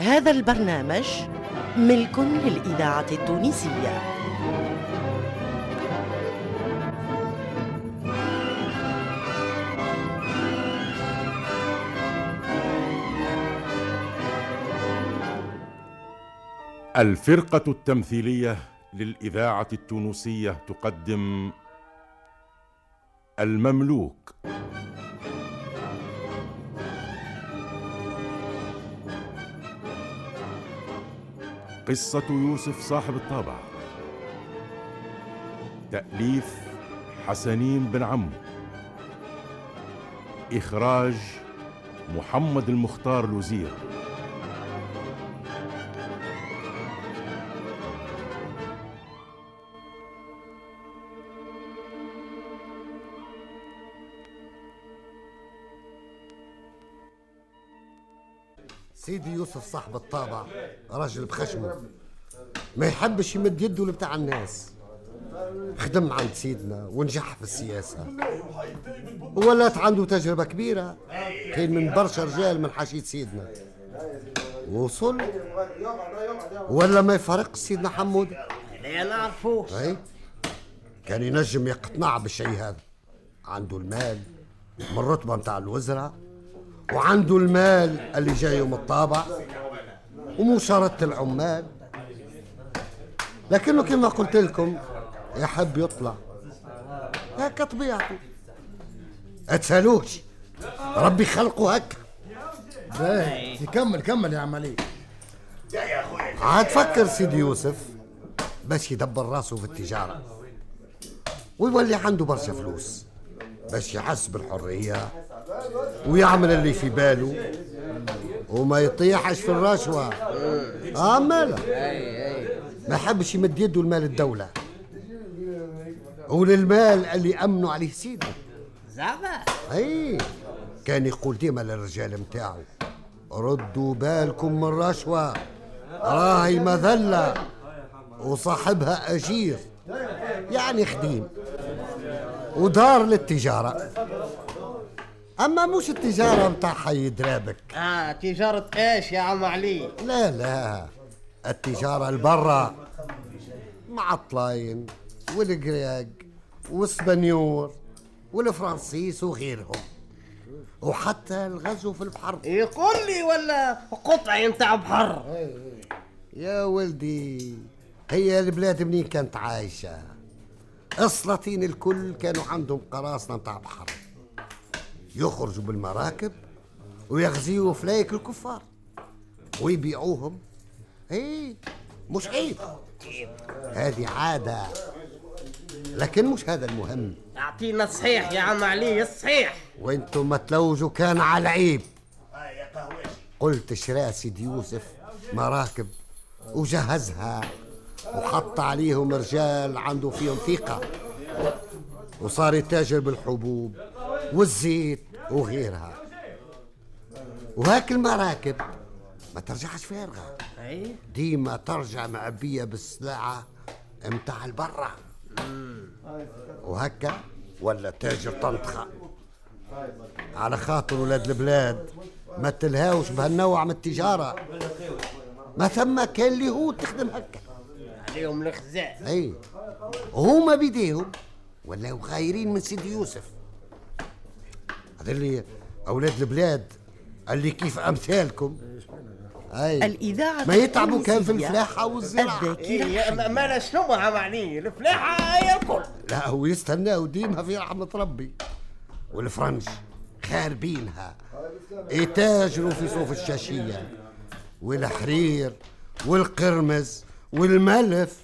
هذا البرنامج ملك للإذاعة التونسية. الفرقة التمثيلية للإذاعة التونسية تقدم المملوك. قصة يوسف صاحب الطابع. تأليف حسنين بن عمو إخراج محمد المختار لوزير سيدي يوسف صاحب الطابع راجل بخشمه. ما يحبش يمد يده لبتاع الناس. خدم عند سيدنا ونجح في السياسة. ولات عنده تجربة كبيرة. كان من برشا رجال من حاشية سيدنا. وصل؟ ولا ما يفرق سيدنا حمود؟ لا نعرفوه أي؟ كان ينجم يقتنع بالشيء هذا. عنده المال من الرتبة متاع الوزراء. وعنده المال اللي جاي من الطابع ومشاركة العمال. لكنه كما قلت لكم يحب يطلع. هكا طبيعته. اتسالوش. ربي خلقه هكا. باهي. كمل كمل يا عم علي عاد فكر سيدي يوسف باش يدبر راسه في التجارة. ويولي عنده برشا فلوس باش يحس بالحرية. ويعمل اللي في باله وما يطيحش في الرشوة. آه مالا ما يحبش يمد يده لمال الدولة. وللمال اللي أمنوا عليه سيده زعما. أي. كان يقول ديما للرجال متاعه ردوا بالكم من الرشوة راهي مذلة وصاحبها أجير. يعني خديم. ودار للتجارة. أما مش التجارة متاع حي درابك. آه تجارة إيش يا عم علي؟ لا لا. التجارة البرة مع الطلاين والجريج والسبنيور والفرنسيس وغيرهم. وحتى الغزو في البحر. يقول لي ولا قطعي نتاع بحر؟ يا ولدي هي البلاد منين كانت عايشة؟ السلاطين الكل كانوا عندهم قراصنة متاع بحر. يخرجوا بالمراكب ويغزيوا فلايك الكفار ويبيعوهم. إيه مش عيب. هذه عادة لكن مش هذا المهم. أعطينا الصحيح يا عم علي الصحيح. وإنتم ما تلوجوا كان على العيب. قلت شراء سيدي يوسف مراكب وجهزها وحط عليهم رجال عنده فيهم ثقة. وصار يتاجر بالحبوب والزيت وغيرها. وهاك المراكب. ما ترجعش فارغة. ديما ترجع معبية بالسلعة متاع البرة. وهكا ولا تاجر طنطخة. على خاطر ولاد البلاد ما تلهاوش بهالنوع من التجارة. ما ثم كان اللي هو تخدم هكا. عليهم الخزاء أي. هما بيديهم. ولاو غايرين من سيدي يوسف. هذا اللي أولاد البلاد اللي كيف أمثالكم؟ أي. الإذاعة ما يتعبوا كان في والزراعة. الذاكرة إيه ما ما شنو عم علي الفلاحة هي الكل. لا هو يستناو ديما في رحمة ربي. والفرنج خاربينها. يتاجروا في صوف الشاشية. والحرير والقرمز والملف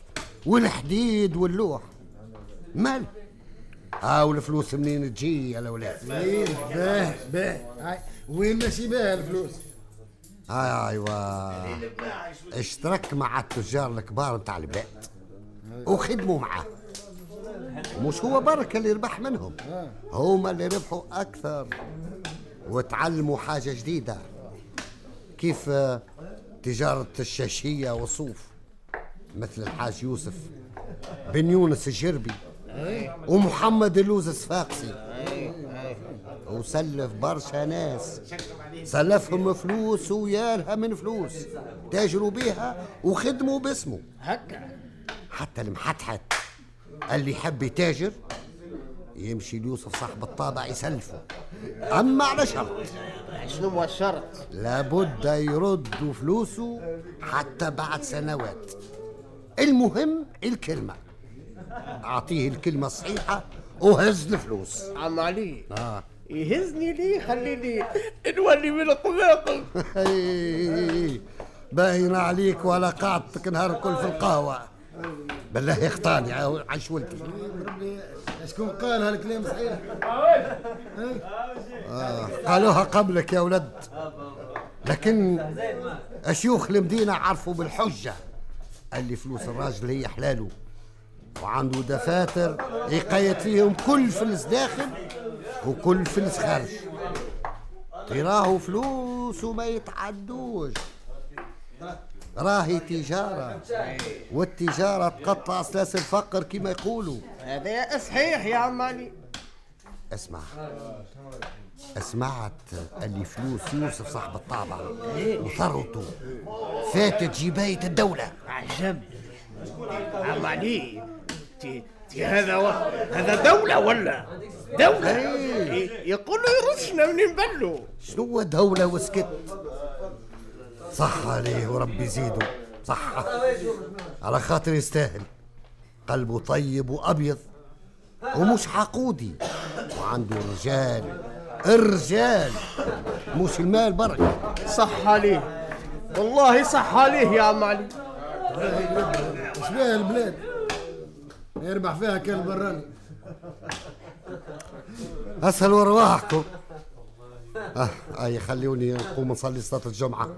والحديد واللوح. مال. هاو الفلوس منين تجي يا الاولاد باه باه هاي وين ماشي باه الفلوس؟ ايوا. اشترك مع التجار الكبار نتاع البلاد وخدموا معاه. مش هو برك اللي ربح منهم. هما اللي ربحوا أكثر. وتعلموا حاجة جديدة. كيف آه، تجارة الشاشية والصوف مثل الحاج يوسف بن يونس الجربي. ومحمد اللوز الصفاقسي وسلف برشا ناس. سلفهم فلوس ويالها من فلوس. تاجروا بيها وخدموا باسمه. هكا. حتى المحتحت. اللي يحب يتاجر يمشي ليوسف صاحب الطابع يسلفه. أما على شرط. شنو هو الشرط؟ لابد يرد فلوسه حتى بعد سنوات. المهم الكلمة. أعطيه الكلمة الصحيحة وهز الفلوس عم علي آه. يهزني ليه؟ خليني نولي من الطلاق باين عليك ولا قعدتك نهار الكل في القهوة. بالله يخطاني عايش ولدي. ربي شكون قال هالكلام صحيح؟ آه. قالوها قبلك يا ولد. لكن شيوخ المدينة عرفوا بالحجة. اللي فلوس الراجل هي حلاله وعنده دفاتر يقيد فيهم كل فلس داخل وكل فلس خارج. تراه فلوس وما يتعدوش. راهي تجارة والتجارة تقطع سلاسل الفقر كما يقولوا. هذا صحيح يا عم علي اسمع سمعت اللي فلوس يوسف صاحب الطابع وثروته فاتت جباية الدولة. عجب. عم هذا و... هذا دولة ولا؟ دولة. إيه. ي- يقول له يرشنا من نبلو شنو دولة وسكت صح عليه وربي يزيده. صح. على خاطر يستاهل. قلبه طيب وأبيض. ومش حقودي وعنده رجال. الرجال مش المال بركة. صح عليه. والله صح عليه يا عم علي اش بها البلاد يربح فيها كان براني أسهل ورواحكم. آه أي خلوني نقوم نصلي صلاة الجمعة.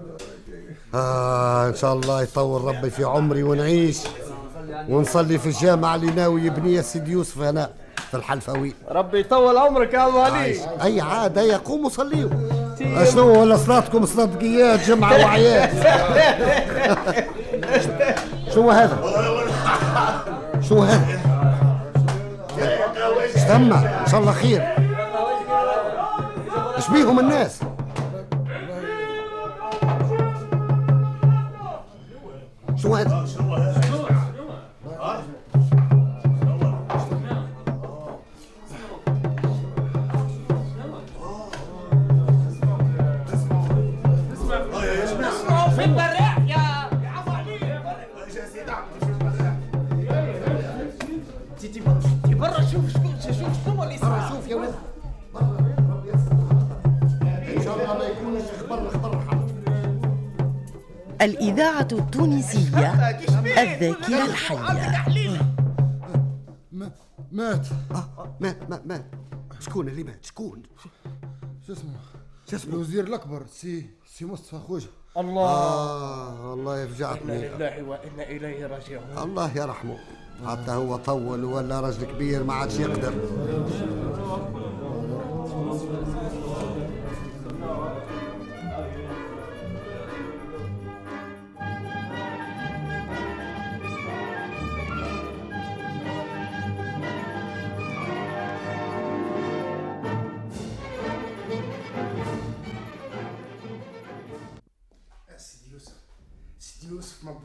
آه إن شاء الله يطول ربي في عمري ونعيش. ونصلي في الجامع اللي ناوي يبنيه سيدي يوسف هنا في الحلفاوي ربي يطول عمرك يا عم علي. أي عادة يقوموا صليوا. شنو ولا صلاتكم صلاة قياد جمعة وعياد شو هذا؟ شو هذا استنى إن شاء الله خير. إيش بيهم الناس؟ شو هذا الإذاعة التونسية الذاكرة الحية. ما- مات. آه مات مات مات. شكون اللي مات؟ شكون؟ شو اسمه؟ شو اسمه؟ الوزير الأكبر سي سي مصطفى خوجه. الله. آه والله إنا يفجعتني لله وإنا إليه راجعون. الله يرحمه. حتى هو طول ولا رجل كبير ما عادش يقدر.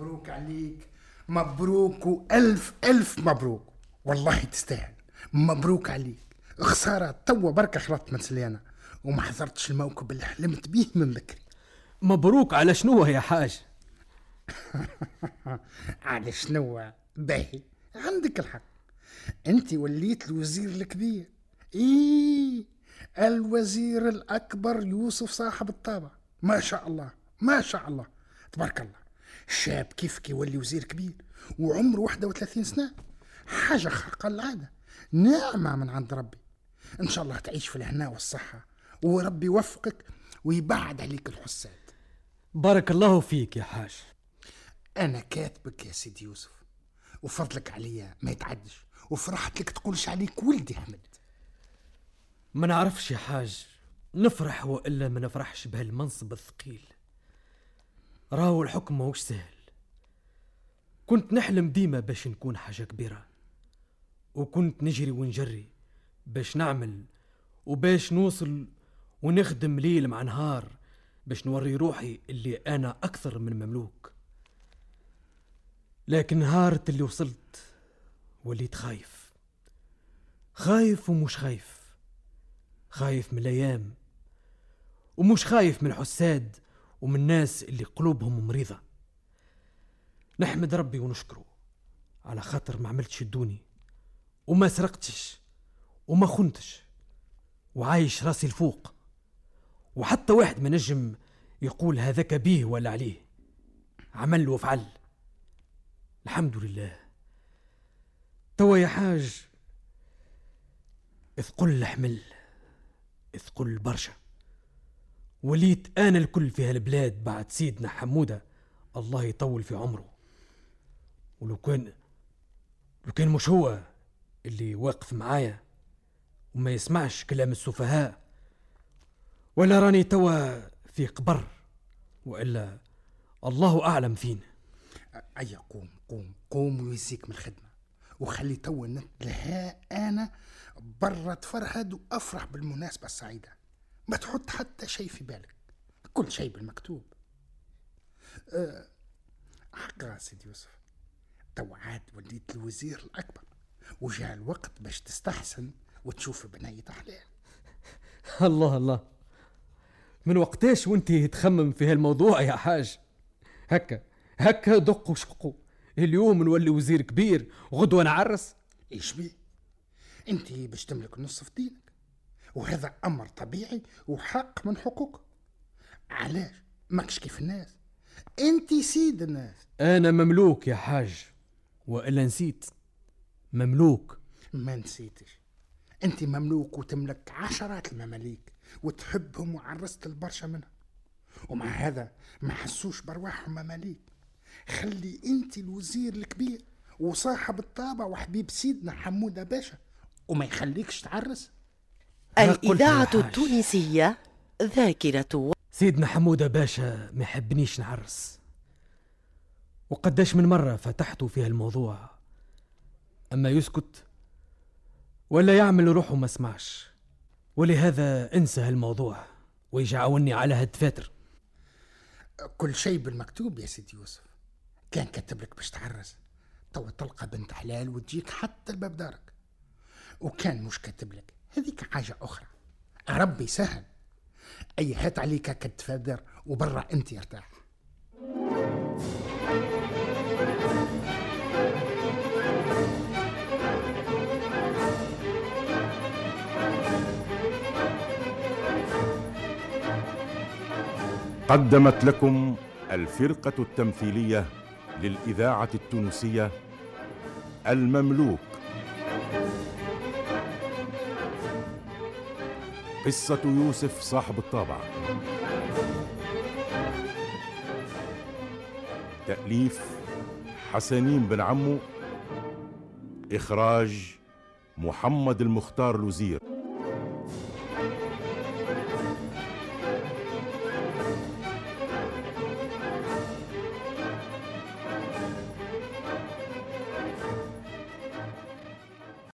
مبروك عليك. مبروك وألف ألف مبروك. والله تستاهل. مبروك عليك. خسارة توا بركة خلطت من سليانة. وما حضرتش الموكب اللي حلمت بيه من بكري مبروك على شنو يا حاج؟ على شنو؟ باهي. عندك الحق. انت وليت الوزير الكبير. إيه. الوزير الأكبر يوسف صاحب الطابع ما شاء الله. ما شاء الله. تبارك الله. شاب كيفك يولي وزير كبير وعمره 31 سنة. حاجة خارقة العاده نعمه من عند ربي. إن شاء الله تعيش في الهنا والصحة وربي يوفقك ويبعد عليك الحساد. بارك الله فيك يا حاج. أنا كاتبك يا سيدي يوسف وفضلك عليا ما يتعدش وفرحت لك تقولش عليك ولدي أحمد. ما نعرفش يا حاج نفرح وإلا ما نفرحش بهالمنصب الثقيل. راهو الحكم ماهوش سهل. كنت نحلم ديما باش نكون حاجة كبيرة وكنت نجري ونجري باش نعمل وباش نوصل ونخدم ليل مع نهار باش نوري روحي اللي أنا أكثر من مملوك. لكن نهارت اللي وصلت وليت خايف. خايف ومش خايف. خايف من الأيام ومش خايف من الحساد ومن الناس اللي قلوبهم مريضة. نحمد ربي ونشكره على خاطر ما عملتش الدوني وما سرقتش وما خنتش وعايش راسي الفوق. وحتى واحد ما نجم يقول هذاك بيه ولا عليه. عمل وفعل. الحمد لله. توا يا حاج اثقل حمل اثقل برشا وليت أنا الكل في هالبلاد بعد سيدنا حمودة. الله يطول في عمره. ولو كان لو كان مش هو اللي واقف معايا وما يسمعش كلام السفهاء ولا راني توا في قبر وإلا الله أعلم فين. أيا قوم قوم قوم ويزيك من الخدمة. وخلي تو نتلها أنا برا تفرهد وأفرح بالمناسبة السعيدة. ما تحط حتى شيء في بالك. كل شيء بالمكتوب. أه حق يا سيدي يوسف. تو عاد وليت الوزير الأكبر. وجاء الوقت باش تستحسن وتشوف بنية أحلام الله الله. من وقتاش وانت تخمم في هالموضوع يا حاج؟ هكا هكا دق وشقوا اليوم نولي وزير كبير وغدوة نعرس. إيش بيه انت باش تملك نصف دينك. وهذا أمر طبيعي وحق من حقوقك علاش؟ ماكش كيف الناس. أنت سيد الناس. أنا مملوك يا حاج وإلا نسيت. مملوك. ما نسيتش. أنت مملوك وتملك عشرات المماليك وتحبهم وعرست البرشا منهم ومع هذا ما حسوش برواحهم مماليك خلي أنت الوزير الكبير وصاحب الطابع وحبيب سيدنا حمودة باشا وما يخليكش تعرس. أنا الإذاعة. التونسية ذاكرة سيدنا حمودة باشا ما يحبنيش نعرس. وقداش من مرة فتحته في هالموضوع أما يسكت ولا يعمل روحه ما سمعش. ولهذا انسى هالموضوع ويجعوني على هالدفاتر كل شيء بالمكتوب يا سيدي يوسف. كان كاتب لك باش تعرس. توا تلقى بنت حلال وتجيك حتى لباب دارك. وكان مش كاتب لك. هذيك حاجة أخرى. ربي سهل. أي هات عليك كتفادر وبرا أنت ارتاح. قدمت لكم الفرقة التمثيلية للإذاعة التونسية المملوك. قصة يوسف صاحب الطابعة تأليف حسنين بن عمو إخراج محمد المختار لوزير.